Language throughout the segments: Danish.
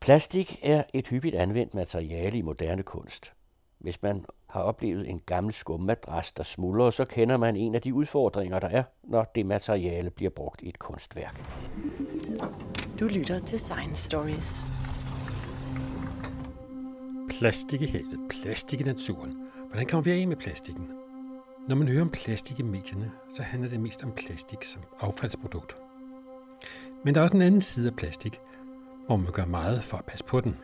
Plastik er et hyppigt anvendt materiale i moderne kunst. Hvis man har oplevet en gammel skummadras, der smuldrer, så kender man en af de udfordringer, der er, når det materiale bliver brugt i et kunstværk. Du lytter til Science Stories. Plastik i havet, plastik i naturen. Hvordan kommer vi af med plastikken? Når man hører om plastik i medierne, så handler det mest om plastik som affaldsprodukt. Men der er også en anden side af plastik, hvor man gør meget for at passe på den.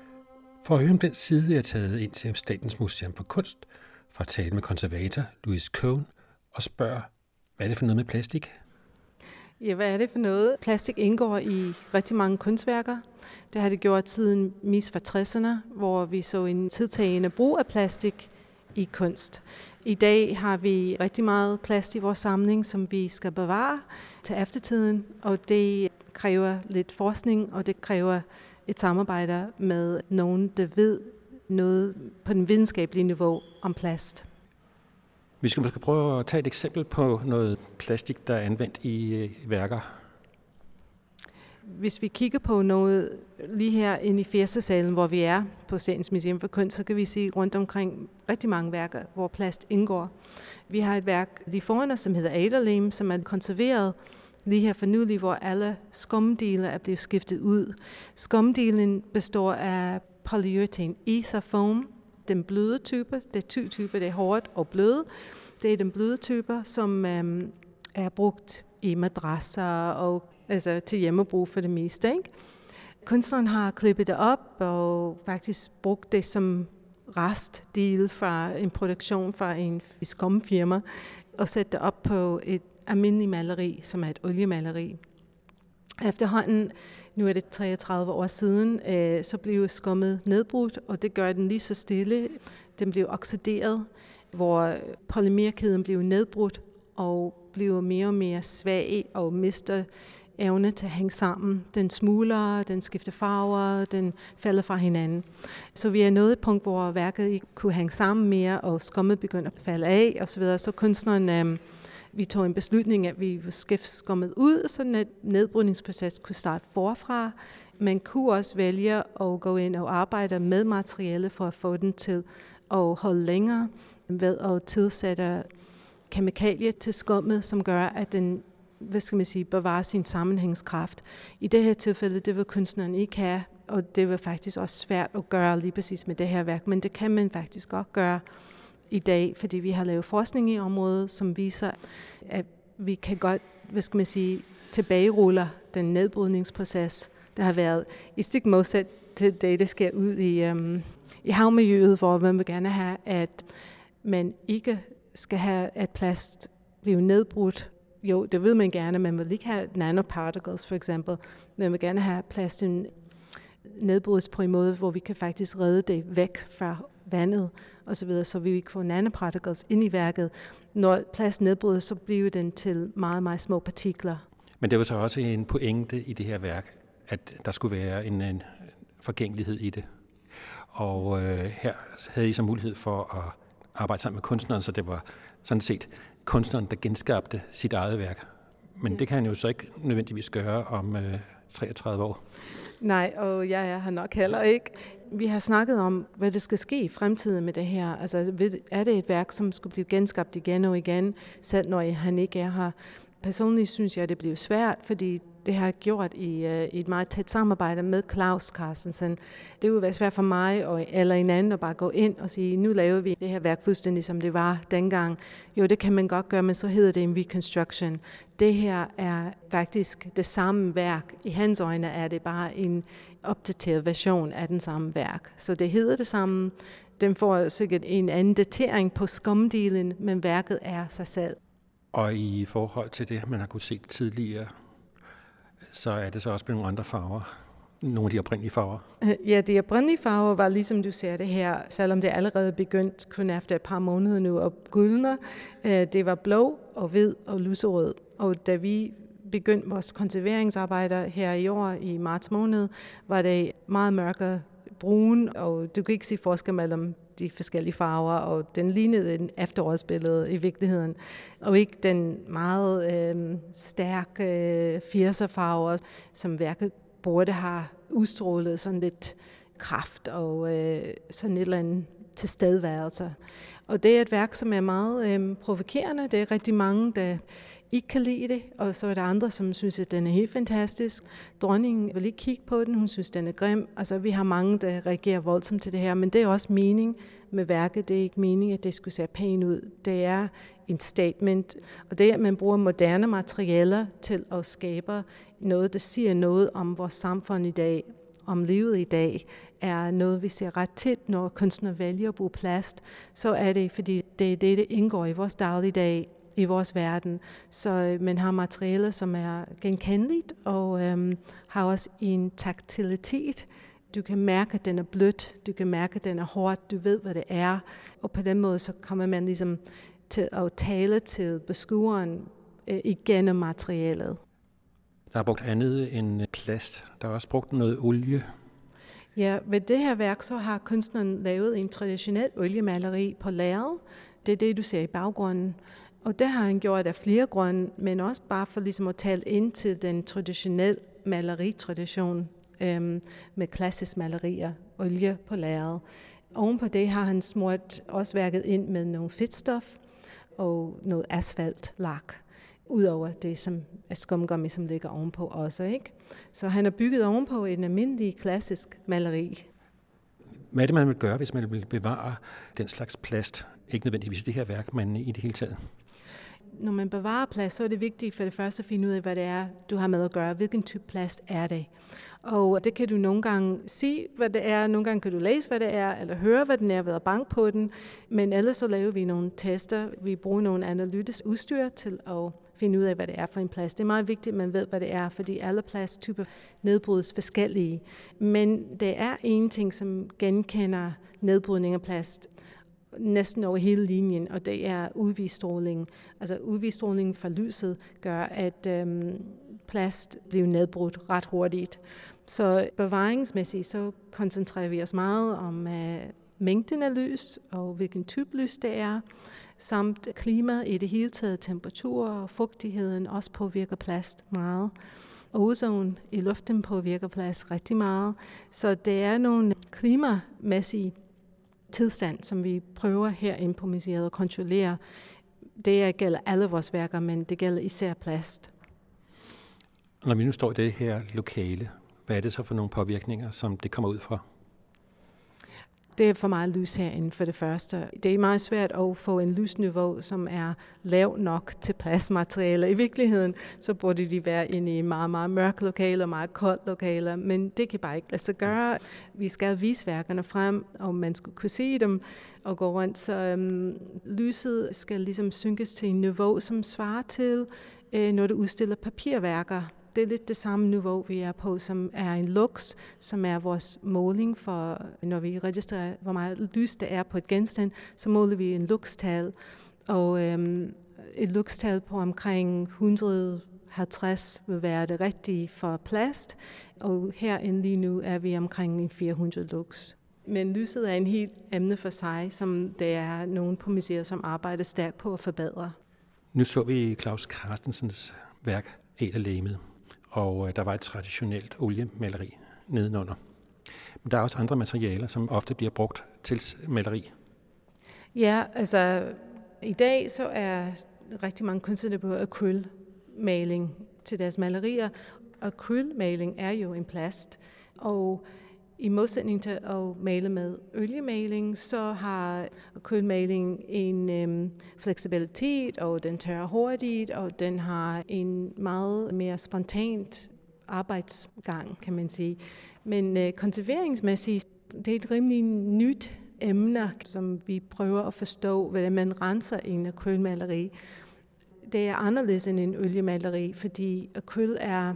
For at høre om den side, jeg er taget ind til Statens Museum for Kunst, for at tale med konservator Louis Cohn og spørge, hvad er det for noget med plastik? Ja, hvad er det for noget? Plastik indgår i rigtig mange kunstværker. Det har det gjort siden mis fra 60'erne, hvor vi så en tidtagende brug af plastik i kunst. I dag har vi rigtig meget plast i vores samling, som vi skal bevare til eftertiden, og det kræver lidt forskning, og det kræver et samarbejde med nogen, der ved noget på den videnskabelige niveau om plast. Vi skal måske prøve at tage et eksempel på noget plastik, der er anvendt i øh, værker. Hvis vi kigger på noget lige her inde i Fjersesalen, hvor vi er på Statens Museum for Kunst, så kan vi se rundt omkring rigtig mange værker, hvor plast indgår. Vi har et værk lige foran os, som hedder Aderlim, som er konserveret lige her for nylig, hvor alle skumdele er blevet skiftet ud. Skumdelen består af polyurethane ether foam, den bløde type. Det er to typer, det er hårdt og bløde. Det er den bløde type, som øhm, er brugt i madrasser og altså til hjemmebrug for det meste. Ikke? Kunstneren har klippet det op og faktisk brugt det som restdel fra en produktion fra en skumfirma og sætte det op på et almindeligt maleri, som er et oliemaleri. Efterhånden, nu er det 33 år siden, øh, så blev skummet nedbrudt, og det gør den lige så stille. Den blev oxideret, hvor polymerkæden blev nedbrudt og bliver mere og mere svag og mister evne til at hænge sammen. Den smuler, den skifter farver, den falder fra hinanden. Så vi er nået et punkt, hvor værket ikke kunne hænge sammen mere, og skummet begynder at falde af osv. Så, så kunstneren øh, vi tog en beslutning, at vi skifte ud, så en nedbrydningsproces kunne starte forfra. Man kunne også vælge at gå ind og arbejde med materiale for at få den til at holde længere ved at tilsætte kemikalier til skummet, som gør, at den hvad skal man sige, bevarer sin sammenhængskraft. I det her tilfælde, det vil kunstneren ikke have, og det var faktisk også svært at gøre lige præcis med det her værk, men det kan man faktisk godt gøre i dag, fordi vi har lavet forskning i området, som viser, at vi kan godt, hvad skal man sige, tilbageruller den nedbrydningsproces, der har været i stik modsat til det, der sker ud i, øhm, i havmiljøet, hvor man vil gerne have, at man ikke skal have, at plast bliver nedbrudt. Jo, det vil man gerne, man vil ikke have nanoparticles for eksempel. Man vil gerne have plasten nedbrydes på en måde, hvor vi kan faktisk redde det væk fra vandet osv., så vi ikke får nanoparticles ind i værket. Når plast nedbrydes, så bliver den til meget, meget små partikler. Men det var så også en pointe i det her værk, at der skulle være en, en forgængelighed i det. Og øh, her havde I så mulighed for at arbejde sammen med kunstneren, så det var sådan set kunstneren, der genskabte sit eget værk. Men ja. det kan han jo så ikke nødvendigvis gøre om øh, 33 år. Nej, og jeg er nok heller ikke. Vi har snakket om, hvad det skal ske i fremtiden med det her. Altså, er det et værk, som skulle blive genskabt igen og igen, selv når han ikke er her? Personligt synes jeg, at det bliver svært, fordi det har jeg gjort i, uh, i et meget tæt samarbejde med Claus Carstensen. Det ville være svært for mig og, eller en anden at bare gå ind og sige, nu laver vi det her værk fuldstændig som det var dengang. Jo, det kan man godt gøre, men så hedder det en reconstruction. Det her er faktisk det samme værk. I hans øjne er det bare en opdateret version af den samme værk. Så det hedder det samme. Den får sikkert en anden datering på skumdelen, men værket er sig selv. Og i forhold til det, man har kunne se tidligere, så er det så også blevet nogle andre farver. Nogle af de oprindelige farver. Øh, ja, de oprindelige farver var ligesom du ser det her, selvom det allerede begyndt kun efter et par måneder nu at gyldne. Øh, det var blå og hvid og lyserød. Og da vi begyndte vores konserveringsarbejder her i år i marts måned, var det meget mørke brun, og du kan ikke se forskel mellem de forskellige farver, og den lignede en efterårsbillede i virkeligheden, og ikke den meget øh, stærke øh, 80'er farver, som værket burde have udstrålet sådan lidt kraft og øh, sådan et eller andet tilstedeværelse. Og det er et værk, som er meget øh, provokerende. Det er rigtig mange, der ikke kan lide det, og så er der andre, som synes, at den er helt fantastisk. Dronningen vil ikke kigge på den, hun synes, den er grim. Altså, vi har mange, der reagerer voldsomt til det her, men det er også mening med værket. Det er ikke meningen, at det skulle se pænt ud. Det er en statement, og det er, at man bruger moderne materialer til at skabe noget, der siger noget om vores samfund i dag, om livet i dag, er noget, vi ser ret tit, når kunstnere vælger at bruge plast, så er det, fordi det er det, der indgår i vores dagligdag, i vores verden. Så øh, man har materialer, som er genkendeligt, og øhm, har også en taktilitet. Du kan mærke, at den er blødt, du kan mærke, at den er hårdt, du ved, hvad det er. Og på den måde, så kommer man ligesom til at tale til beskueren øh, igennem materialet. Der er brugt andet end øh, plast. Der er også brugt noget olie. Ja, ved det her værk, så har kunstneren lavet en traditionel oliemaleri på lærred. Det er det, du ser i baggrunden. Og det har han gjort af flere grunde, men også bare for ligesom at tale ind til den traditionelle maleritradition øhm, med klassisk malerier, olie på lærred. Oven på det har han smurt også værket ind med nogle fedtstof og noget asfaltlak udover det, som er skumgummi, som ligger ovenpå også. Ikke? Så han har bygget ovenpå en almindelig klassisk maleri. Hvad er det, man vil gøre, hvis man vil bevare den slags plast? Ikke nødvendigvis det her værk, men i det hele taget. Når man bevarer plast, så er det vigtigt for det første at finde ud af, hvad det er, du har med at gøre. Hvilken type plast er det? Og det kan du nogle gange se, hvad det er. Nogle gange kan du læse, hvad det er, eller høre, hvad den er ved at banke på den. Men ellers så laver vi nogle tester. Vi bruger nogle analytisk udstyr til at finde ud af, hvad det er for en plast. Det er meget vigtigt, at man ved, hvad det er, fordi alle plasttyper nedbrydes forskellige. Men det er en ting, som genkender nedbrydning af plast næsten over hele linjen, og det er UV-stråling. Altså UV-stråling fra lyset gør, at øhm, plast bliver nedbrudt ret hurtigt. Så bevaringsmæssigt så koncentrerer vi os meget om øh, mængden af lys og hvilken type lys det er, samt klima i det hele taget, temperatur og fugtigheden også påvirker plast meget. Ozon i luften påvirker plast rigtig meget. Så det er nogle klimamæssige tilstand, som vi prøver herinde på museet at kontrollere. Det gælder alle vores værker, men det gælder især plast. Når vi nu står i det her lokale, hvad er det så for nogle påvirkninger, som det kommer ud fra? Det er for meget lys herinde for det første. Det er meget svært at få en lysniveau, som er lav nok til pladsmaterialer. I virkeligheden så burde de være inde i meget, meget mørke lokaler, meget koldt lokaler, men det kan bare ikke lade sig gøre. Vi skal vise værkerne frem, og man skulle kunne se dem og gå rundt. Så um, lyset skal ligesom synkes til en niveau, som svarer til, uh, når du udstiller papirværker det er lidt det samme niveau, vi er på, som er en lux, som er vores måling for, når vi registrerer, hvor meget lys der er på et genstand, så måler vi en luxtal. Og øhm, et luxtal på omkring 150 vil være det rigtige for plast, og herinde lige nu er vi omkring 400 lux. Men lyset er en helt emne for sig, som der er nogen på museet, som arbejder stærkt på at forbedre. Nu så vi Claus Carstensens værk, Et af og øh, der var et traditionelt oliemaleri nedenunder. Men der er også andre materialer, som ofte bliver brugt til maleri. Ja, altså i dag så er rigtig mange kunstnere på akrylmaling til deres malerier. Akrylmaling er jo en plast, og i modsætning til at male med oliemaling, så har akrylmaling en øhm, fleksibilitet, og den tørrer hurtigt, og den har en meget mere spontant arbejdsgang, kan man sige. Men øh, konserveringsmæssigt, det er et rimelig nyt emne, som vi prøver at forstå, hvordan man renser en akrylmaleri. Det er anderledes end en oliemaleri, fordi akryl er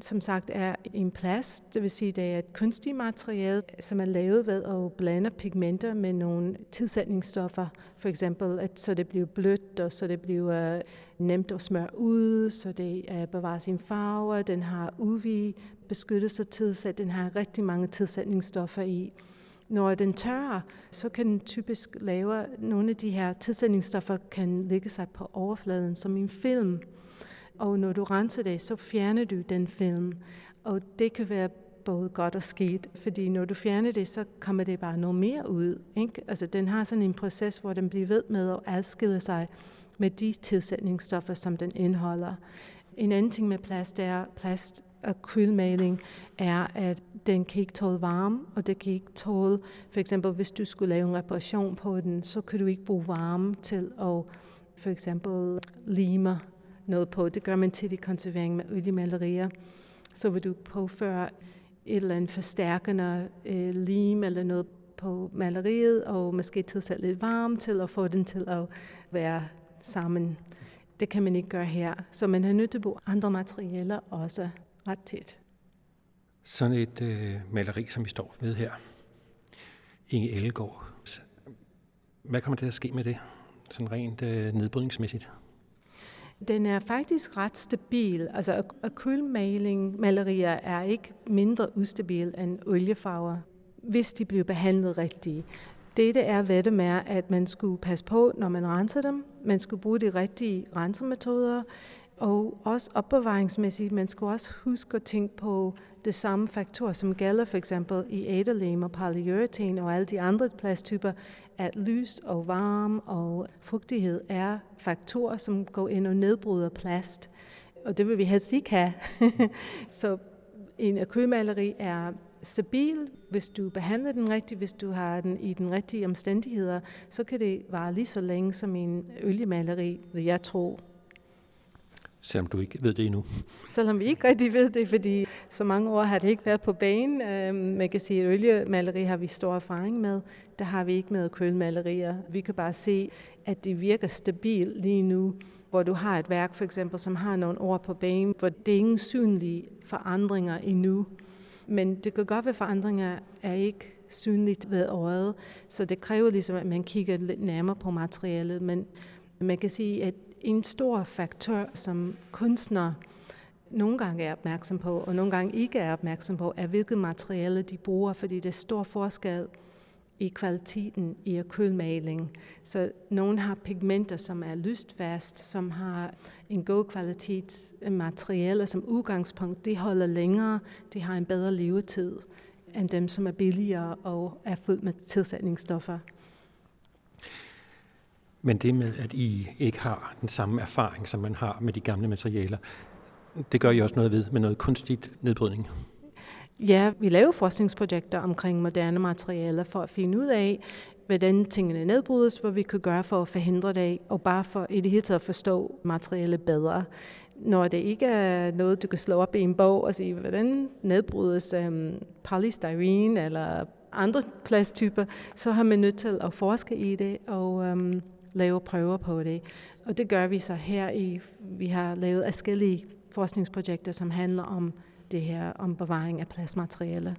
som sagt er en plast, det vil sige, det er et kunstigt materiale, som er lavet ved at blande pigmenter med nogle tilsætningsstoffer. For eksempel, at så det bliver blødt, og så det bliver øh, nemt at smøre ud, så det øh, bevarer sin farve, den har UV-beskyttelse tilsat, den har rigtig mange tilsætningsstoffer i. Når den tørrer, så kan den typisk lave nogle af de her tilsætningsstoffer kan ligge sig på overfladen som en film. Og når du renser det, så fjerner du den film. Og det kan være både godt og skidt, fordi når du fjerner det, så kommer det bare noget mere ud. Ikke? Altså, den har sådan en proces, hvor den bliver ved med at adskille sig med de tilsætningsstoffer, som den indeholder. En anden ting med plast er, plast akrylmaling er, at den kan ikke tåle varme, og det kan ikke tåle, for eksempel hvis du skulle lave en reparation på den, så kan du ikke bruge varme til at for eksempel lime noget på. Det gør man til i konservering med oliemalerier. Så vil du påføre et eller andet forstærkende øh, lim eller noget på maleriet, og måske tilsætte lidt varme til at få den til at være sammen. Det kan man ikke gøre her. Så man har nødt til at bruge andre materialer også ret tæt. Sådan et øh, maleri, som vi står ved her, Inge Ellegaard. Hvad kommer til at ske med det, sådan rent øh, nedbrydningsmæssigt? Den er faktisk ret stabil. Altså akrylmaling, malerier er ikke mindre ustabil end oliefarver, hvis de bliver behandlet rigtigt. Det, det er ved det med, at man skulle passe på, når man renser dem. Man skulle bruge de rigtige rensemetoder. Og også opbevaringsmæssigt, man skulle også huske at tænke på det samme faktor, som gælder for eksempel i æderlem og polyuretan og alle de andre plasttyper, at lys og varme og fugtighed er faktorer, som går ind og nedbryder plast. Og det vil vi helst ikke have. Så en akrylmaleri er stabil, hvis du behandler den rigtigt, hvis du har den i den rigtige omstændigheder, så kan det vare lige så længe som en oliemaleri, vil jeg tro. Selvom du ikke ved det endnu. Selvom vi ikke rigtig ved det, fordi så mange år har det ikke været på banen. Øhm, man kan sige, at oliemaleri har vi stor erfaring med. Der har vi ikke med kølmalerier. Vi kan bare se, at det virker stabilt lige nu hvor du har et værk for eksempel, som har nogle år på banen, hvor det er ingen synlige forandringer endnu. Men det kan godt være, at forandringer er ikke synligt ved øjet, så det kræver ligesom, at man kigger lidt nærmere på materialet. Men man kan sige, at en stor faktor, som kunstnere nogle gange er opmærksom på, og nogle gange ikke er opmærksom på, er hvilket materiale de bruger, fordi det er stor forskel i kvaliteten i akrylmaling. Så nogle har pigmenter, som er lystfast, som har en god kvalitet materiale som udgangspunkt. De holder længere, de har en bedre levetid end dem, som er billigere og er fuldt med tilsætningsstoffer. Men det med, at I ikke har den samme erfaring, som man har med de gamle materialer, det gør I også noget ved med noget kunstigt nedbrydning. Ja, vi laver forskningsprojekter omkring moderne materialer for at finde ud af, hvordan tingene nedbrydes, hvad vi kan gøre for at forhindre det, og bare for i det hele taget at forstå materialet bedre. Når det ikke er noget, du kan slå op i en bog og sige, hvordan nedbrydes um, polystyrene eller andre plasttyper, så har man nødt til at forske i det og um, lave prøver på det. Og det gør vi så her i, vi har lavet forskellige forskningsprojekter, som handler om det her om bevaring af plastmateriale.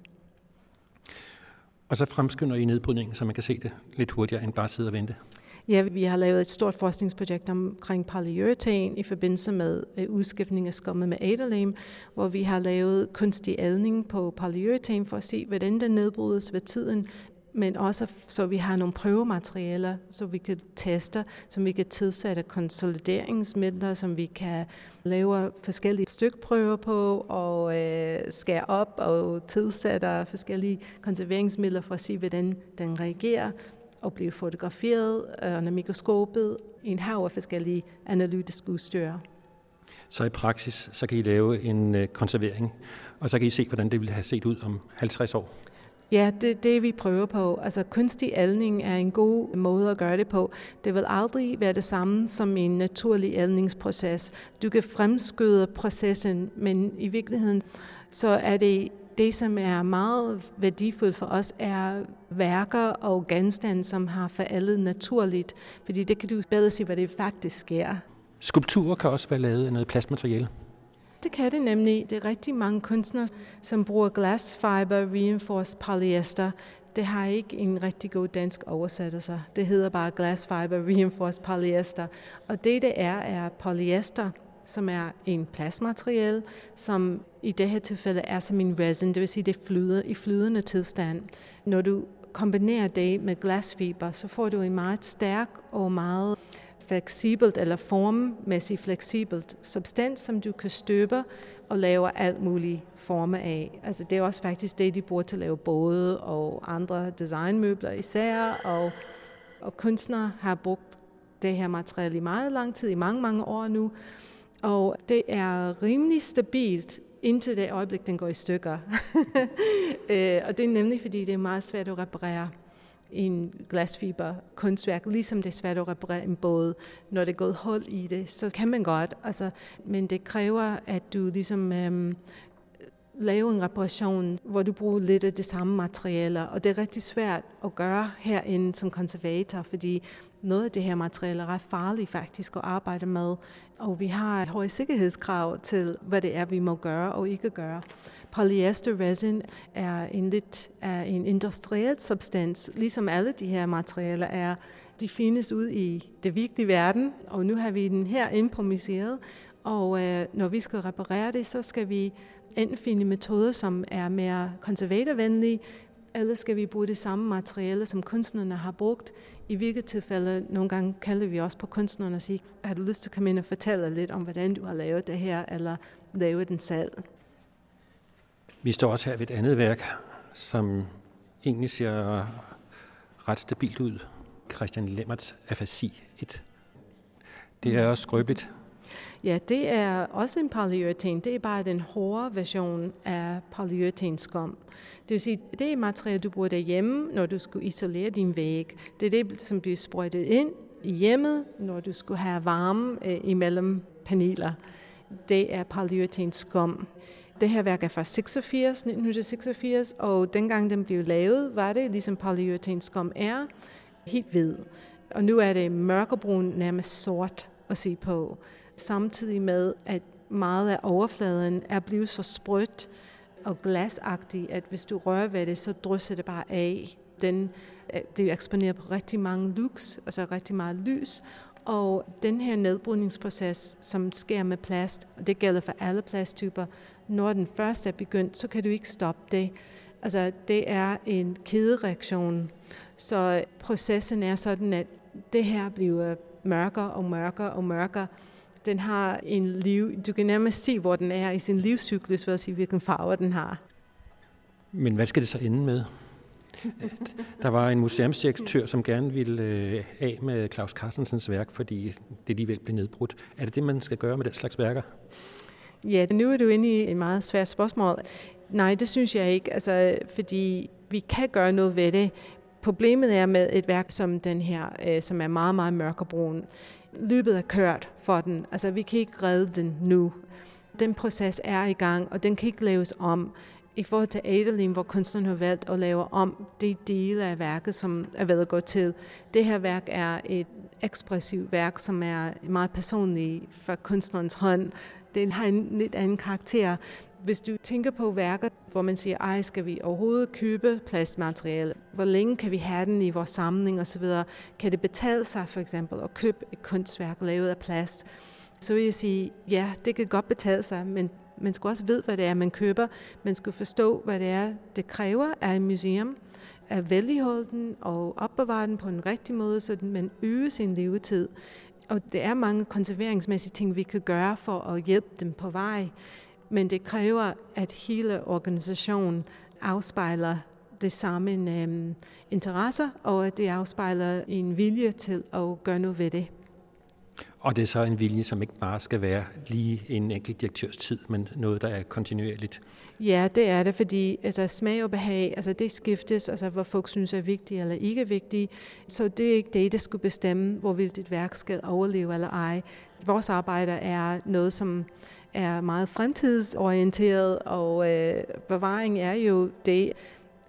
Og så fremskynder I nedbrydningen, så man kan se det lidt hurtigere end bare sidde og vente. Ja, vi har lavet et stort forskningsprojekt omkring polyurethane i forbindelse med øh, udskiftning af skummet med aderlem, hvor vi har lavet kunstig aldning på polyurethane for at se, hvordan den nedbrydes ved tiden, men også så vi har nogle prøvematerialer, så vi kan teste, som vi kan tilsætte konsolideringsmidler, som vi kan lave forskellige stykprøver på og øh, skære op og tilsætte forskellige konserveringsmidler for at se, hvordan den reagerer og blive fotograferet øh, under mikroskopet i en hav af forskellige analytiske udstyr. Så i praksis, så kan I lave en øh, konservering, og så kan I se, hvordan det ville have set ud om 50 år. Ja, det er det, vi prøver på. Altså kunstig aldning er en god måde at gøre det på. Det vil aldrig være det samme som en naturlig aldningsproces. Du kan fremskyde processen, men i virkeligheden så er det det, som er meget værdifuldt for os, er værker og genstande, som har forældet naturligt. Fordi det kan du bedre se, hvad det faktisk sker. Skulpturer kan også være lavet af noget plastmateriale. Det kan det nemlig. Det er rigtig mange kunstnere, som bruger glass fiber reinforced polyester. Det har ikke en rigtig god dansk oversættelse. Det hedder bare glass fiber reinforced polyester. Og det, det er, er polyester, som er en plastmateriale, som i det her tilfælde er som en resin, det vil sige, det flyder i flydende tilstand. Når du kombinerer det med glasfiber, så får du en meget stærk og meget fleksibelt eller formmæssigt fleksibelt substans, som du kan støbe og lave alt muligt forme af. Altså det er også faktisk det, de bruger til at lave både og andre designmøbler især, og, og kunstnere har brugt det her materiale i meget lang tid, i mange, mange år nu, og det er rimelig stabilt indtil det øjeblik, den går i stykker. Øh, og det er nemlig, fordi det er meget svært at reparere en glasfiber kunstværk, ligesom det er svært at reparere en båd. Når det er gået hul i det, så kan man godt, altså, men det kræver, at du ligesom øhm, laver en reparation, hvor du bruger lidt af det samme materialer, og det er rigtig svært at gøre herinde som konservator, fordi noget af det her materiale er ret farligt faktisk at arbejde med, og vi har et højt sikkerhedskrav til, hvad det er, vi må gøre og ikke gøre. Polyester resin er en lidt er en industriel substans, ligesom alle de her materialer er. De findes ud i det virkelige verden, og nu har vi den her inde på museet. Og øh, når vi skal reparere det, så skal vi enten finde metoder, som er mere konservatorvenlige, eller skal vi bruge det samme materiale, som kunstnerne har brugt. I hvilket tilfælde, nogle gange kalder vi også på kunstnerne og siger, har du lyst til at komme ind og fortælle lidt om, hvordan du har lavet det her, eller lavet den selv. Vi står også her ved et andet værk, som egentlig ser ret stabilt ud. Christian Lemmerts afasi 1. Det er også skrøbeligt. Ja, det er også en polyuretan. Det er bare den hårde version af polyuretanskum. Det vil sige, det er materiale, du bruger derhjemme, når du skulle isolere din væg. Det er det, som bliver sprøjtet ind i hjemmet, når du skulle have varme øh, imellem paneler. Det er polyuretanskum. Det her værk er fra 86, 1986, og dengang den blev lavet, var det ligesom polyuretanskum er, helt hvid. Og nu er det mørkebrun, nærmest sort at se på samtidig med, at meget af overfladen er blevet så sprødt og glasagtig, at hvis du rører ved det, så drysser det bare af. Den øh, bliver eksponeret på rigtig mange lux, altså rigtig meget lys, og den her nedbrydningsproces, som sker med plast, og det gælder for alle plasttyper, når den først er begyndt, så kan du ikke stoppe det. Altså, det er en kædereaktion. Så processen er sådan, at det her bliver mørkere og mørkere og mørkere, den har en liv, du kan nærmest se, hvor den er i sin livscyklus, ved at sige, hvilken farve den har. Men hvad skal det så ende med? Der var en museumsdirektør, som gerne ville øh, af med Claus Carstensens værk, fordi det alligevel blev nedbrudt. Er det det, man skal gøre med den slags værker? Ja, nu er du inde i et meget svært spørgsmål. Nej, det synes jeg ikke, altså, fordi vi kan gøre noget ved det. Problemet er med et værk som den her, øh, som er meget, meget mørk og brun løbet er kørt for den. Altså, vi kan ikke redde den nu. Den proces er i gang, og den kan ikke laves om. I forhold til Adeline, hvor kunstneren har valgt at lave om de dele af værket, som er ved at gå til. Det her værk er et ekspressivt værk, som er meget personligt for kunstnerens hånd den har en lidt anden karakter. Hvis du tænker på værker, hvor man siger, ej, skal vi overhovedet købe plastmateriale? Hvor længe kan vi have den i vores samling osv.? Kan det betale sig for eksempel at købe et kunstværk lavet af plast? Så vil jeg sige, ja, det kan godt betale sig, men man skal også vide, hvad det er, man køber. Man skal forstå, hvad det er, det kræver af et museum at vedligeholde den og opbevare den på en rigtig måde, så man øger sin levetid. Og det er mange konserveringsmæssige ting, vi kan gøre for at hjælpe dem på vej. Men det kræver, at hele organisationen afspejler det samme um, interesser, og at det afspejler en vilje til at gøre noget ved det. Og det er så en vilje, som ikke bare skal være lige en enkelt direktørs tid, men noget, der er kontinuerligt. Ja, det er det, fordi altså, smag og behag, altså, det skiftes, altså, hvad folk synes er vigtigt eller ikke vigtigt. Så det er ikke det, der skulle bestemme, hvorvidt dit værk skal overleve eller ej. Vores arbejde er noget, som er meget fremtidsorienteret, og øh, bevaring er jo det,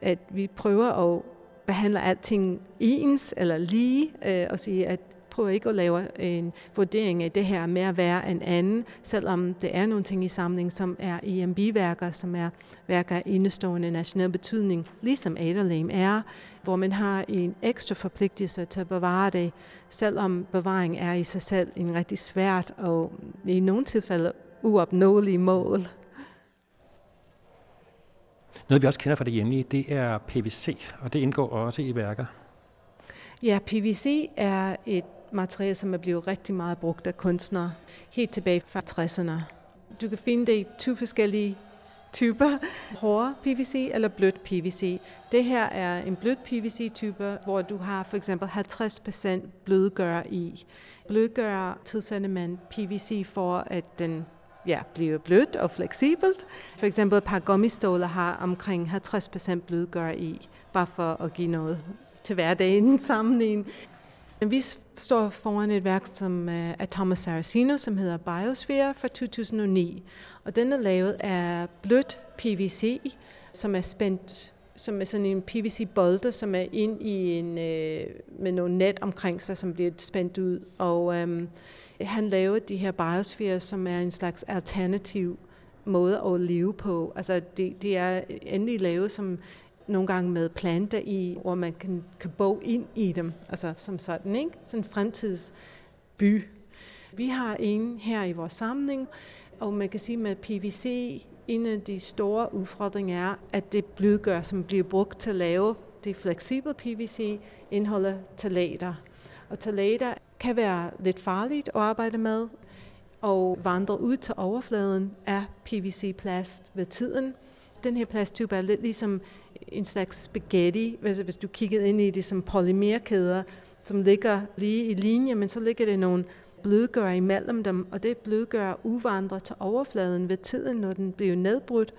at vi prøver at behandle alting ens eller lige, øh, og sige, at prøver ikke at lave en vurdering af det her med at være en anden, selvom det er nogle ting i samlingen, som er EMB-værker, som er værker af indestående national betydning, ligesom Aderlame er, hvor man har en ekstra forpligtelse til at bevare det, selvom bevaring er i sig selv en rigtig svært og i nogle tilfælde uopnåelige mål. Noget vi også kender fra det hjemlige, det er PVC, og det indgår også i værker. Ja, PVC er et materiale, som er blevet rigtig meget brugt af kunstnere, helt tilbage fra 60'erne. Du kan finde det i to forskellige typer. Hård PVC eller blødt PVC. Det her er en blødt PVC-type, hvor du har for eksempel 50% blødgør i. Blødgør tilsætter man PVC for, at den ja, bliver blødt og fleksibelt. For eksempel et par gummiståler har omkring 50% blødgør i, bare for at give noget til hverdagen sammenligning. Vi står foran et værk som øh, af Thomas Saracino, som hedder Biosphere fra 2009. Og den er lavet af blødt PVC, som er spændt som er sådan en PVC-bolde, som er ind i en, øh, med nogle net omkring sig, som bliver spændt ud. Og øh, han lavede de her biosfærer, som er en slags alternativ måde at leve på. Altså det, det er endelig lavet som nogle gange med planter i, hvor man kan, kan bo ind i dem, altså som sådan, ikke? Sådan en fremtidsby. Vi har en her i vores samling, og man kan sige med PVC, en af de store udfordringer er, at det blødgør, som bliver brugt til at lave det fleksible PVC, indeholder talater. Og talater kan være lidt farligt at arbejde med, og vandre ud til overfladen af PVC-plast ved tiden. Den her plasttype er lidt ligesom en slags spaghetti, hvis, hvis du kiggede ind i det som polymerkæder, som ligger lige i linje, men så ligger det nogle blødgør imellem dem, og det blødgør uvandrer til overfladen ved tiden, når den bliver nedbrudt,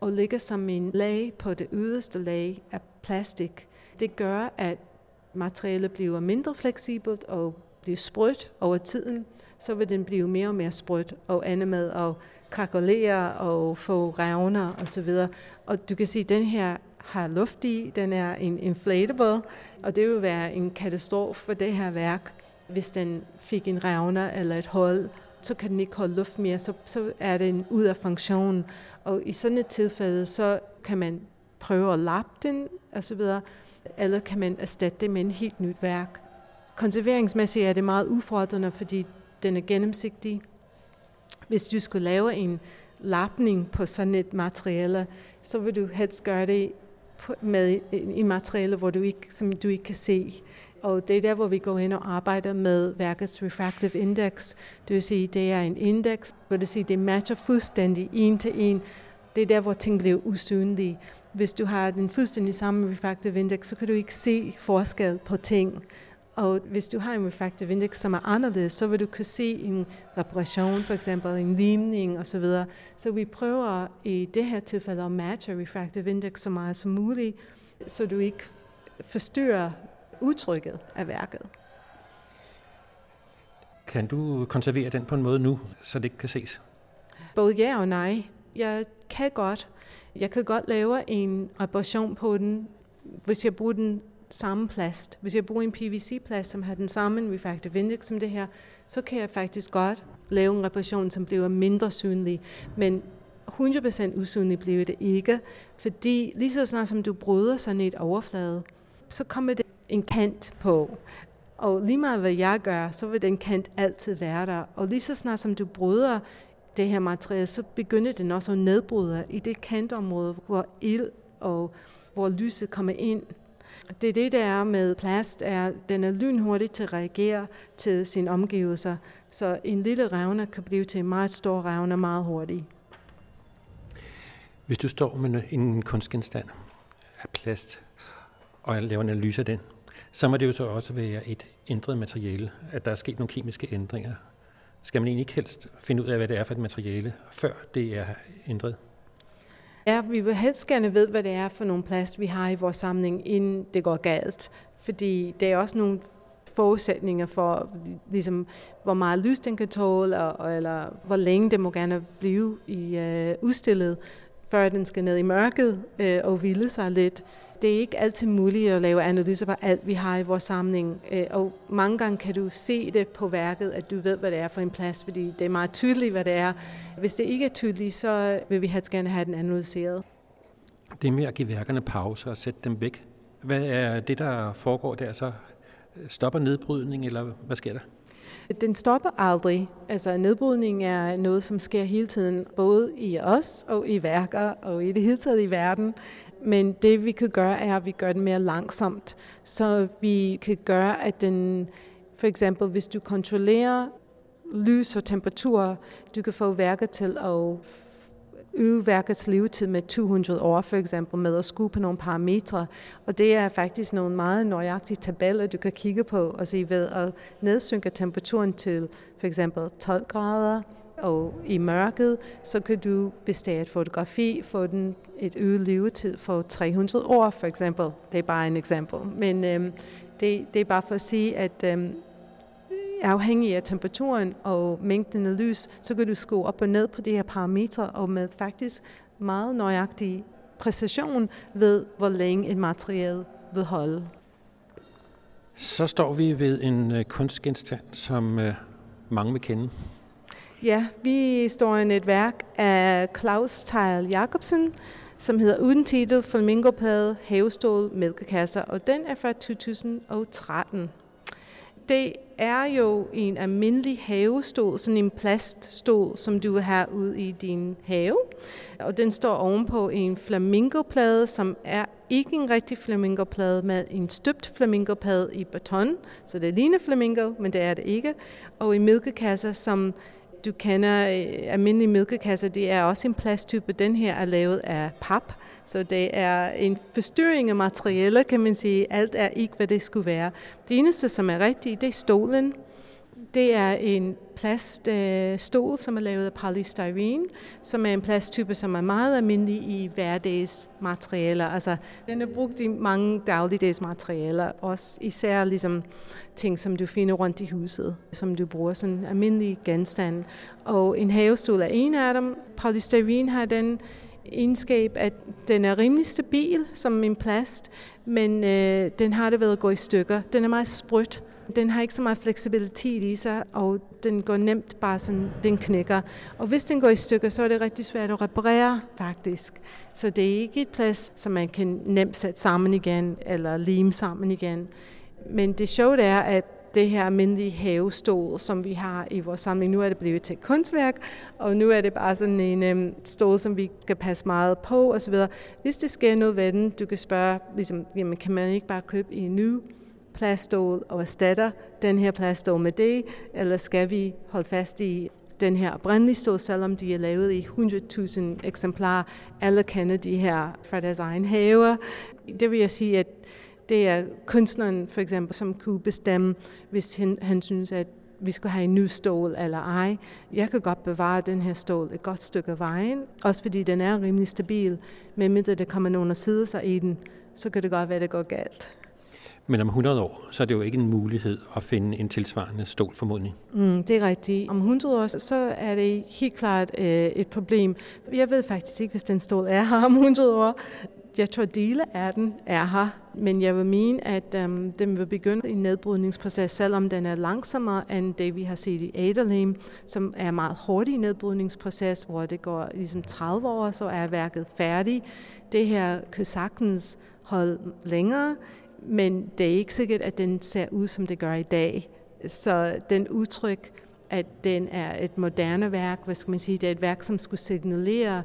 og ligger som en lag på det yderste lag af plastik. Det gør, at materialet bliver mindre fleksibelt og bliver sprødt over tiden, så vil den blive mere og mere sprødt og ende med at krakulere og få revner osv. Og du kan se, at den her har luft i, den er en inflatable, og det vil være en katastrofe for det her værk, hvis den fik en revner eller et hul, så kan den ikke holde luft mere, så, så er den ud af funktion. Og i sådan et tilfælde, så kan man prøve at lappe den, og så videre, eller kan man erstatte det med en helt nyt værk. Konserveringsmæssigt er det meget udfordrende, fordi den er gennemsigtig. Hvis du skulle lave en lapning på sådan et materiale, så vil du helst gøre det med en materiale, hvor du ikke, som du ikke kan se. Og det er der, hvor vi går ind og arbejder med værkets refractive index. Det vil sige, det er en indeks, hvor det sige, det matcher fuldstændig en til en. Det er der, hvor ting bliver usynlige. Hvis du har den fuldstændig samme refractive index, så kan du ikke se forskel på ting. Og hvis du har en refractive index, som er anderledes, så vil du kunne se en reparation, for eksempel en limning osv. Så, så vi prøver i det her tilfælde at matche refractive index så meget som muligt, så du ikke forstyrrer udtrykket af værket. Kan du konservere den på en måde nu, så det ikke kan ses? Både ja og nej. Jeg kan godt. Jeg kan godt lave en reparation på den, hvis jeg bruger den samme plast. Hvis jeg bruger en PVC-plast, som har den samme refractive index som det her, så kan jeg faktisk godt lave en reparation, som bliver mindre synlig. Men 100% usynlig bliver det ikke, fordi lige så snart som du bryder sådan et overflade, så kommer det en kant på. Og lige meget hvad jeg gør, så vil den kant altid være der. Og lige så snart som du bryder det her materiale, så begynder den også at nedbryde i det kantområde, hvor ild og hvor lyset kommer ind. Det er det, der er med plast, er, den er lynhurtig til at reagere til sine omgivelser. Så en lille revne kan blive til en meget stor revne meget hurtigt. Hvis du står med en kunstgenstand af plast, og laver en analyse af den, så må det jo så også være et ændret materiale, at der er sket nogle kemiske ændringer. Skal man egentlig ikke helst finde ud af, hvad det er for et materiale, før det er ændret? Ja, vi vil helst gerne vide, hvad det er for nogle plads, vi har i vores samling, inden det går galt. Fordi det er også nogle forudsætninger for, ligesom, hvor meget lys den kan tåle, og, eller hvor længe det må gerne blive i øh, udstillet, før den skal ned i mørket øh, og hvile sig lidt det er ikke altid muligt at lave analyser på alt, vi har i vores samling. Øh, og mange gange kan du se det på værket, at du ved, hvad det er for en plads, fordi det er meget tydeligt, hvad det er. Hvis det ikke er tydeligt, så vil vi helst gerne have den analyseret. Det er med at give værkerne pause og sætte dem væk. Hvad er det, der foregår der så? Stopper nedbrydning, eller hvad sker der? Den stopper aldrig. Altså nedbrydning er noget, som sker hele tiden, både i os og i værker og i det hele taget i verden. Men det vi kan gøre, er, at vi gør det mere langsomt, så vi kan gøre, at den For eksempel, hvis du kontrollerer lys og temperatur, du kan få værket til at øge værkets levetid med 200 år, for eksempel med at skue på nogle parametre. Og det er faktisk nogle meget nøjagtige tabeller, du kan kigge på og se ved at nedsynke temperaturen til for eksempel 12 grader, og i mørket, så kan du, hvis det er et fotografi, få den et øget levetid for 300 år, for eksempel. Det er bare en eksempel. Men øhm, det, det er bare for at sige, at øhm, afhængig af temperaturen og mængden af lys, så kan du skrue op og ned på de her parametre, og med faktisk meget nøjagtig præcision ved, hvor længe et materiale vil holde. Så står vi ved en øh, kunstgenstand, som øh, mange vil kende. Ja, vi står i et værk af Claus Teil Jacobsen, som hedder Uden titel, Flamingoplade, Havestål, Mælkekasser, og den er fra 2013 det er jo en almindelig havestol, sådan en plaststol, som du vil have ude i din have. Og den står ovenpå en flamingoplade, som er ikke en rigtig flamingoplade, med en støbt flamingoplade i beton. Så det ligner flamingo, men det er det ikke. Og en mælkekasse, som du kender øh, almindelige mælkekasser, det er også en plasttype. Den her er lavet af pap, så det er en forstyrring af materialer, kan man sige. Alt er ikke, hvad det skulle være. Det eneste, som er rigtigt, det er stolen. Det er en plaststol, øh, som er lavet af polystyrene, som er en plasttype, som er meget almindelig i hverdagsmaterialer. Altså, den er brugt i mange dagligdagsmaterialer, også især ligesom ting, som du finder rundt i huset, som du bruger sådan almindelig genstand. Og en havestol er en af dem. Polystyrene har den egenskab, at den er rimelig stabil som en plast, men øh, den har det ved at gå i stykker. Den er meget sprødt, den har ikke så meget fleksibilitet i sig, og den går nemt bare sådan, den knækker. Og hvis den går i stykker, så er det rigtig svært at reparere faktisk. Så det er ikke et plads, som man kan nemt sætte sammen igen, eller lime sammen igen. Men det sjove er, at det her almindelige havestol, som vi har i vores samling. Nu er det blevet til et kunstværk, og nu er det bare sådan en um, stol, som vi skal passe meget på osv. Hvis det sker noget ved den, du kan spørge, ligesom, jamen, kan man ikke bare købe en ny plaststol og erstatter den her plaststol med det, eller skal vi holde fast i den her oprindelige stol, selvom de er lavet i 100.000 eksemplarer. Alle kender de her fra deres egen haver. Det vil jeg sige, at det er kunstneren for eksempel, som kunne bestemme, hvis han, han synes, at vi skal have en ny stol eller ej. Jeg kan godt bevare den her stol et godt stykke af vejen, også fordi den er rimelig stabil, men mindre der kommer nogen og sidder sig i den, så kan det godt være, at det går galt. Men om 100 år, så er det jo ikke en mulighed at finde en tilsvarende stol formodning. Mm, det er rigtigt. Om 100 år, så er det helt klart øh, et problem. Jeg ved faktisk ikke, hvis den stol er her om 100 år. Jeg tror, dele af den er her, men jeg vil mene, at um, den vil begynde en nedbrydningsproces, selvom den er langsommere end det, vi har set i Adelaide, som er en meget hurtig nedbrydningsproces, hvor det går ligesom 30 år, så er værket færdigt. Det her kan sagtens holde længere, men det er ikke sikkert, at den ser ud, som det gør i dag. Så den udtryk, at den er et moderne værk, hvad skal man sige, det er et værk, som skulle signalere,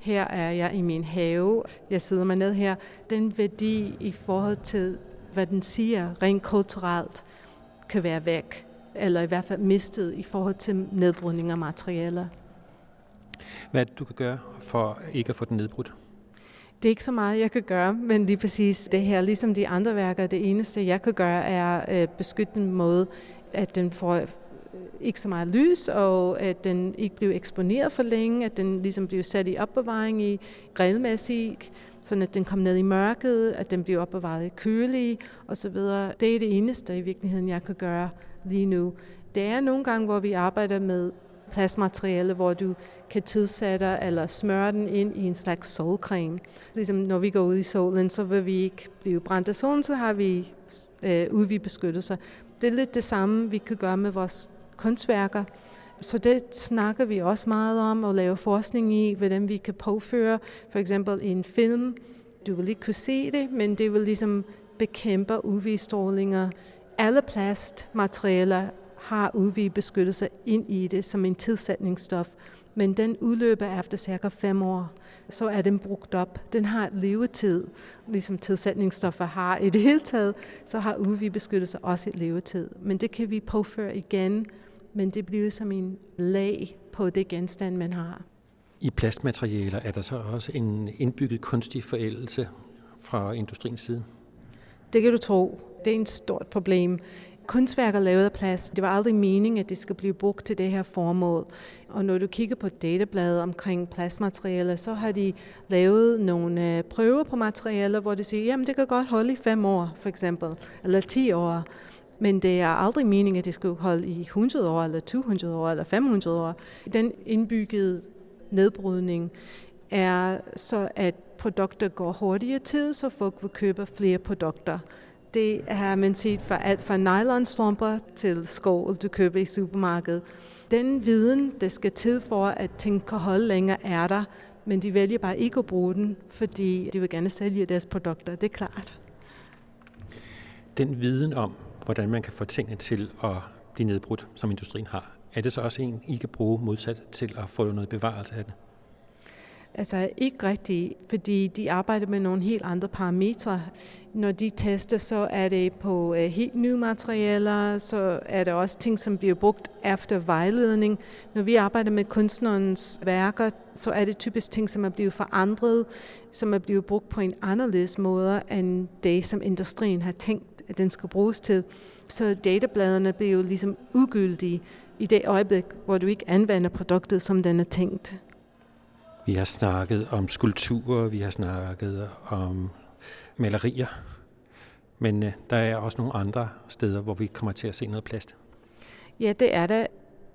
her er jeg i min have, jeg sidder mig ned her, den værdi i forhold til, hvad den siger, rent kulturelt, kan være væk, eller i hvert fald mistet i forhold til nedbrydning af materialer. Hvad du kan gøre for ikke at få den nedbrudt? Det er ikke så meget, jeg kan gøre, men lige præcis det her, ligesom de andre værker, det eneste, jeg kan gøre, er øh, beskytte den måde, at den får øh, ikke så meget lys, og at den ikke bliver eksponeret for længe, at den ligesom bliver sat i opbevaring i regelmæssigt, sådan at den kommer ned i mørket, at den bliver opbevaret i kølige osv. Det er det eneste i virkeligheden, jeg kan gøre lige nu. Det er nogle gange, hvor vi arbejder med plastmateriale, hvor du kan tilsætte eller smøre den ind i en slags solcreme. Ligesom når vi går ud i solen, så vil vi ikke blive brændt af solen, så har vi øh, UV-beskyttelse. Det er lidt det samme, vi kan gøre med vores kunstværker. Så det snakker vi også meget om og laver forskning i, hvordan vi kan påføre for eksempel en film. Du vil ikke kunne se det, men det vil ligesom bekæmpe UV-strålinger. Alle plastmaterialer har UV-beskyttelse ind i det som en tilsætningsstof, men den udløber efter cirka fem år. Så er den brugt op. Den har levetid, ligesom tilsætningsstoffer har i det hele taget, så har UV-beskyttelse også et levetid. Men det kan vi påføre igen, men det bliver som en lag på det genstand, man har. I plastmaterialer er der så også en indbygget kunstig forældelse fra industriens side? Det kan du tro. Det er et stort problem. Kunstværker lavet af plast, det var aldrig meningen, at det skal blive brugt til det her formål. Og når du kigger på databladet omkring plastmaterialer, så har de lavet nogle øh, prøver på materialer, hvor de siger, jamen det kan godt holde i fem år, for eksempel, eller 10 år. Men det er aldrig meningen, at det skal holde i 100 år, eller 200 år, eller 500 år. Den indbyggede nedbrydning er så, at produkter går hurtigere tid, så folk vil købe flere produkter. Det har man set fra alt fra nylonstrømper til skål, du køber i supermarkedet. Den viden, der skal til for, at ting kan holde længere, er der, men de vælger bare ikke at bruge den, fordi de vil gerne sælge deres produkter, det er klart. Den viden om, hvordan man kan få tingene til at blive nedbrudt, som industrien har, er det så også en, I kan bruge modsat til at få noget bevarelse af det? Altså ikke rigtigt, fordi de arbejder med nogle helt andre parametre. Når de tester, så er det på øh, helt nye materialer, så er det også ting, som bliver brugt efter vejledning. Når vi arbejder med kunstnerens værker, så er det typisk ting, som er blevet forandret, som er blevet brugt på en anderledes måde, end det, som industrien har tænkt, at den skal bruges til. Så databladene bliver jo ligesom ugyldige i det øjeblik, hvor du ikke anvender produktet, som den er tænkt. Vi har snakket om skulpturer, vi har snakket om malerier, men øh, der er også nogle andre steder, hvor vi kommer til at se noget plast. Ja, det er det.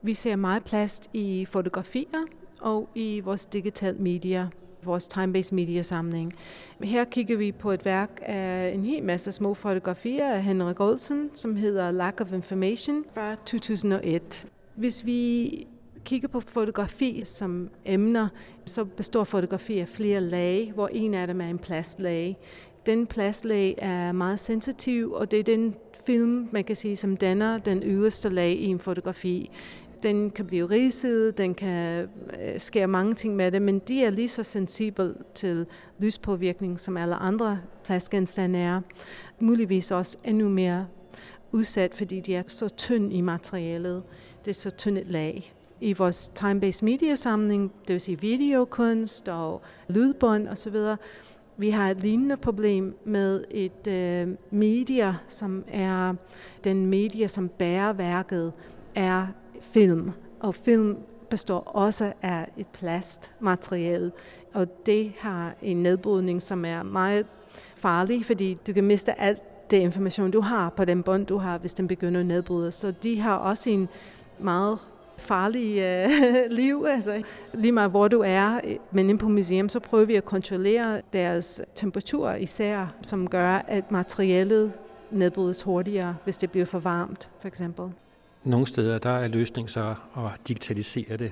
Vi ser meget plast i fotografier og i vores digital media, vores time-based media samling. Her kigger vi på et værk af en hel masse små fotografier af Henrik Olsen, som hedder Lack of Information fra 2001. Hvis vi kigger på fotografi som emner, så består fotografi af flere lag, hvor en af dem er en plastlag. Den plastlag er meget sensitiv, og det er den film, man kan sige, som danner den øverste lag i en fotografi. Den kan blive ridset, den kan øh, skære mange ting med det, men de er lige så sensible til lyspåvirkning, som alle andre plastgenstande er. Muligvis også endnu mere udsat, fordi de er så tynd i materialet. Det er så tyndt et lag i vores time-based media samling, det vil sige videokunst og lydbånd osv., vi har et lignende problem med et øh, medie, som er den medie, som bærer værket, er film. Og film består også af et plastmateriale, og det har en nedbrydning, som er meget farlig, fordi du kan miste alt det information, du har på den bånd, du har, hvis den begynder at nedbryde. Så de har også en meget farlige øh, liv. Altså, lige meget hvor du er, men inde på museum, så prøver vi at kontrollere deres temperatur især, som gør, at materialet nedbrydes hurtigere, hvis det bliver for varmt, for eksempel. Nogle steder, der er løsning så at digitalisere det.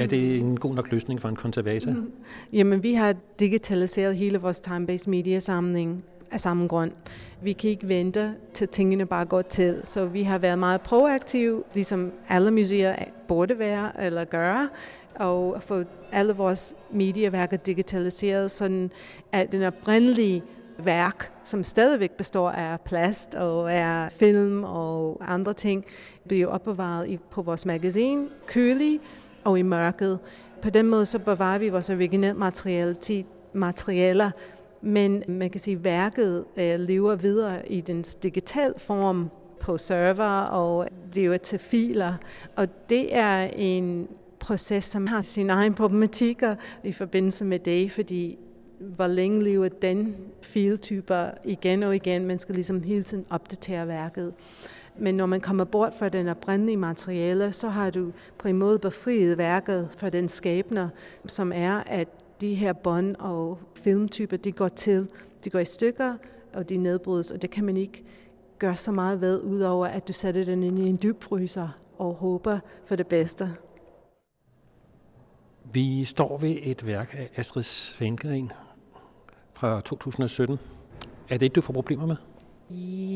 Er det en god nok løsning for en konservator? Mm. Jamen, vi har digitaliseret hele vores time-based media samling af samme grund. Vi kan ikke vente til tingene bare går til, så vi har været meget proaktive, ligesom alle museer burde være eller gøre, og få alle vores medieværker digitaliseret, sådan at den oprindelige værk, som stadigvæk består af plast og er film og andre ting, bliver opbevaret på vores magasin, kølig og i mørket. På den måde så bevarer vi vores originale materialer men man kan sige, at værket øh, lever videre i den digital form på server og bliver til filer. Og det er en proces, som har sine egne problematikker i forbindelse med det, fordi hvor længe lever den filtyper igen og igen. Man skal ligesom hele tiden opdatere værket. Men når man kommer bort fra den oprindelige materiale, så har du på en måde befriet værket fra den skæbner, som er, at de her bånd og filmtyper, de går til, de går i stykker, og de nedbrydes, og det kan man ikke gøre så meget ved, udover at du sætter den ind i en dybfryser og håber for det bedste. Vi står ved et værk af Astrid Svendgren fra 2017. Er det et, du får problemer med?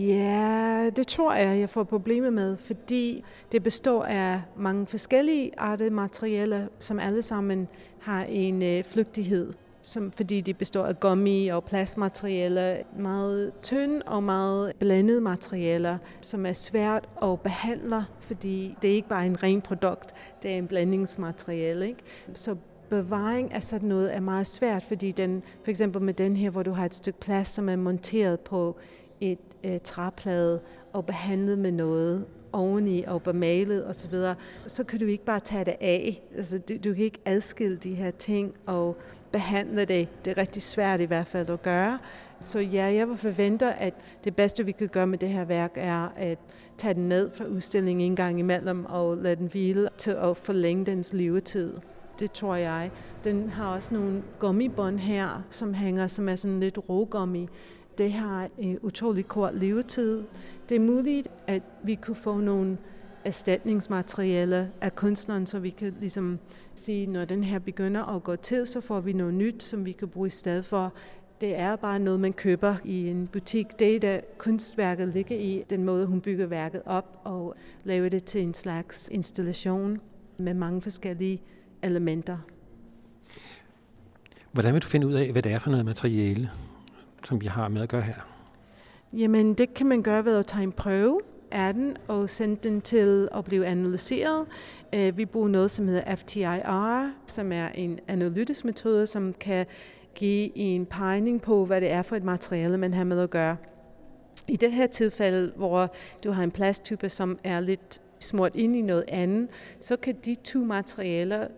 Ja, det tror jeg, jeg får problemer med, fordi det består af mange forskellige arter materialer, som alle sammen har en øh, flygtighed som, fordi de består af gummi og plastmaterialer, meget tynd og meget blandede materialer, som er svært at behandle, fordi det er ikke bare en ren produkt, det er en blandingsmateriale. Ikke? Så bevaring af sådan noget er meget svært, fordi den, for eksempel med den her, hvor du har et stykke plast, som er monteret på et øh, træplade og behandlet med noget oveni og bemalet osv., så, så kan du ikke bare tage det af. Altså, du, du kan ikke adskille de her ting og behandle det. Det er rigtig svært i hvert fald at gøre. Så ja, jeg forventer, at det bedste, vi kan gøre med det her værk, er at tage den ned fra udstillingen en gang imellem og lade den hvile til at forlænge dens levetid. Det tror jeg. Den har også nogle gummibånd her, som hænger, som er sådan lidt rågummi. Det har en øh, utrolig kort levetid. Det er muligt, at vi kunne få nogle erstatningsmateriale af kunstneren, så vi kan ligesom sige, når den her begynder at gå til, så får vi noget nyt, som vi kan bruge i stedet for. Det er bare noget, man køber i en butik. Det er der kunstværket ligger i, den måde, hun bygger værket op og laver det til en slags installation med mange forskellige elementer. Hvordan vil du finde ud af, hvad det er for noget materiale, som vi har med at gøre her? Jamen, det kan man gøre ved at tage en prøve af den og sende den til at blive analyseret. Øh, vi bruger noget, som hedder FTIR, som er en analytisk metode, som kan give en pegning på, hvad det er for et materiale, man har med at gøre. I det her tilfælde, hvor du har en plasttype, som er lidt smurt ind i noget andet, så kan de to materialer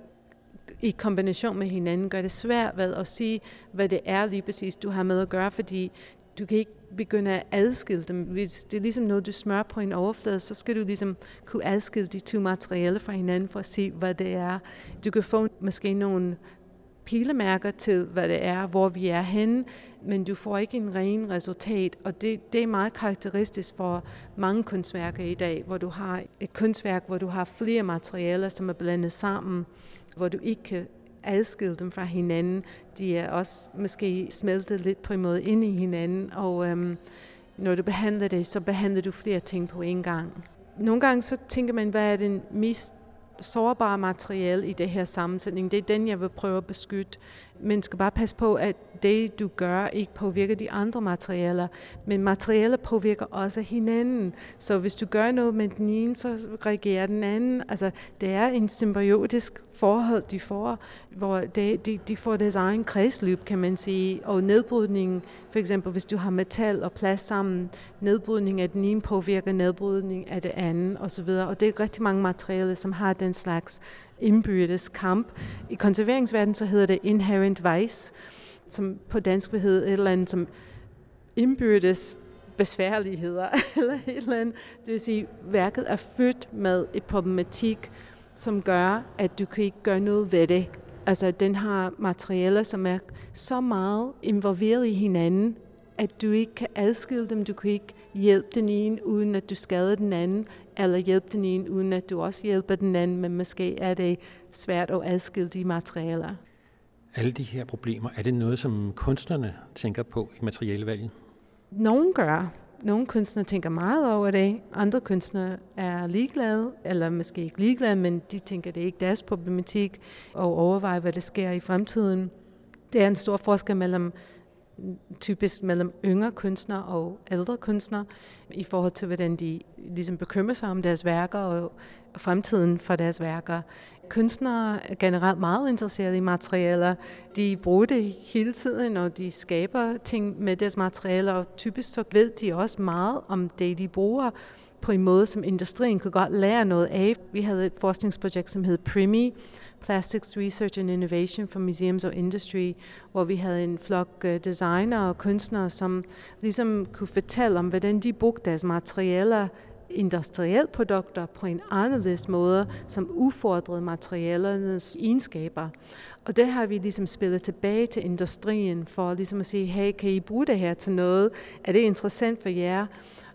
i kombination med hinanden gør det svært ved at sige, hvad det er lige præcis, du har med at gøre, fordi du kan ikke begynde at adskille dem. Hvis det er ligesom noget, du smører på en overflade, så skal du ligesom kunne adskille de to materialer fra hinanden for at se, hvad det er. Du kan få måske nogle pilemærker til, hvad det er, hvor vi er henne, men du får ikke en ren resultat, og det, det er meget karakteristisk for mange kunstværker i dag, hvor du har et kunstværk, hvor du har flere materialer, som er blandet sammen, hvor du ikke kan adskille dem fra hinanden. De er også måske smeltet lidt på en måde ind i hinanden, og øhm, når du behandler det, så behandler du flere ting på en gang. Nogle gange så tænker man, hvad er den mest sårbare materiale i det her sammensætning. Det er den, jeg vil prøve at beskytte. Men skal bare passe på, at det, du gør, ikke påvirker de andre materialer. Men materialer påvirker også hinanden. Så hvis du gør noget med den ene, så reagerer den anden. Altså, det er en symbiotisk forhold, de får, hvor de, de, de får deres egen kredsløb, kan man sige. Og nedbrydning, for eksempel hvis du har metal og plast sammen, nedbrydning af den ene påvirker nedbrydning af det andet osv. Og det er rigtig mange materialer, som har den slags indbyrdes kamp. I konserveringsverdenen så hedder det inherent vice, som på dansk vil hedde et eller andet som indbyrdes besværligheder, eller et eller andet. Det vil sige, værket er født med et problematik, som gør, at du kan ikke gøre noget ved det. Altså, den har materialer, som er så meget involveret i hinanden, at du ikke kan adskille dem. Du kan ikke hjælpe den ene, uden at du skader den anden, eller hjælpe den ene, uden at du også hjælper den anden, men måske er det svært at adskille de materialer. Alle de her problemer, er det noget, som kunstnerne tænker på i materialevalget? Nogle gør. Nogle kunstnere tænker meget over det. Andre kunstnere er ligeglade, eller måske ikke ligeglade, men de tænker, det er ikke deres problematik, og overvejer, hvad der sker i fremtiden. Det er en stor forskel mellem typisk mellem yngre kunstnere og ældre kunstnere, i forhold til, hvordan de ligesom bekymrer sig om deres værker og fremtiden for deres værker. Kunstnere er generelt meget interesserede i materialer. De bruger det hele tiden, og de skaber ting med deres materialer, og typisk så ved de også meget om det, de bruger på en måde, som industrien kunne godt lære noget af. Vi havde et forskningsprojekt, som hed PRIMI, Plastics Research and Innovation for Museums og Industry, hvor vi havde en flok øh, designer og kunstnere, som ligesom kunne fortælle om, hvordan de brugte deres materialer industrielle produkter på en anderledes måde, som udfordrede materialernes egenskaber. Og det har vi ligesom spillet tilbage til industrien for ligesom at sige, hey, kan I bruge det her til noget? Er det interessant for jer?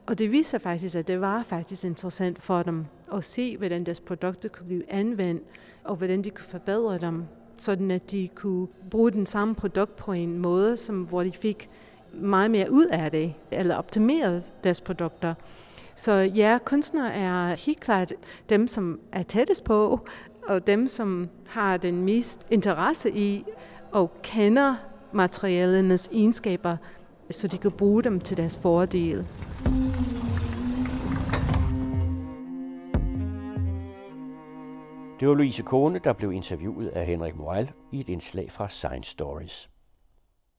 Og det viser faktisk, at det var faktisk interessant for dem at se, hvordan deres produkter kunne blive anvendt, og hvordan de kunne forbedre dem, sådan at de kunne bruge den samme produkt på en måde, som, hvor de fik meget mere ud af det, eller optimeret deres produkter. Så ja, kunstnere er helt klart dem, som er tættest på, og dem, som har den mest interesse i og kender materialernes egenskaber, så de kan bruge dem til deres fordel. Det var Louise Kone, der blev interviewet af Henrik Moral i et indslag fra Science Stories.